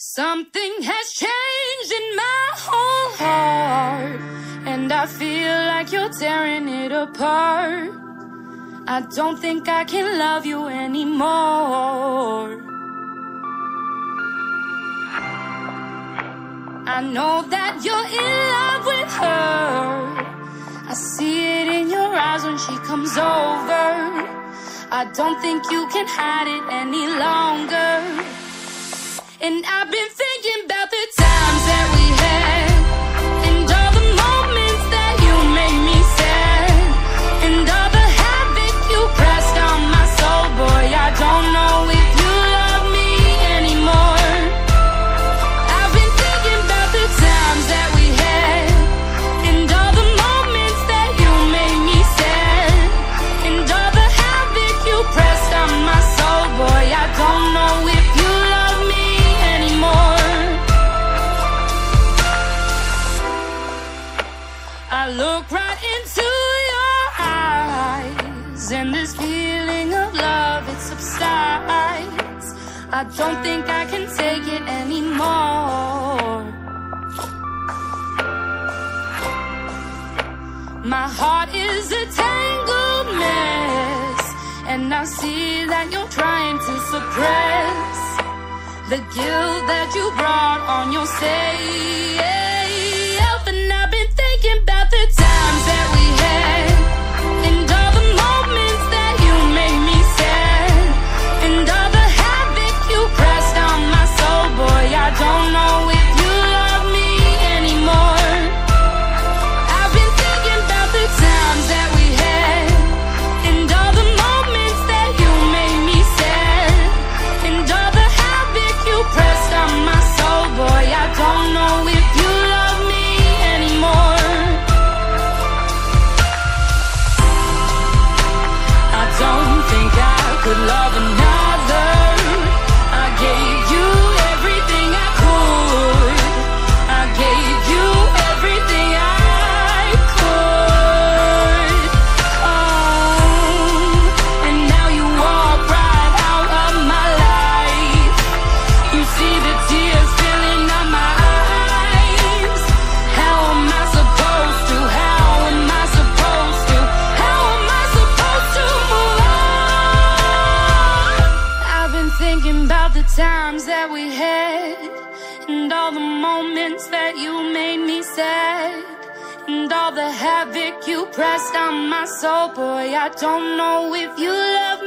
Something has changed in my whole heart, and I feel like you're tearing it apart. I don't think I can love you anymore. I know that you're in love with her. I see it in your eyes when she comes over. I don't think you can hide it any. And I've been this feeling of love it subsides. I don't think I can take it anymore. My heart is a tangled mess, and I see that you're trying to suppress the guilt that you brought on yourself. Could love another. Times that we had, and all the moments that you made me sad, and all the havoc you pressed on my soul. Boy, I don't know if you love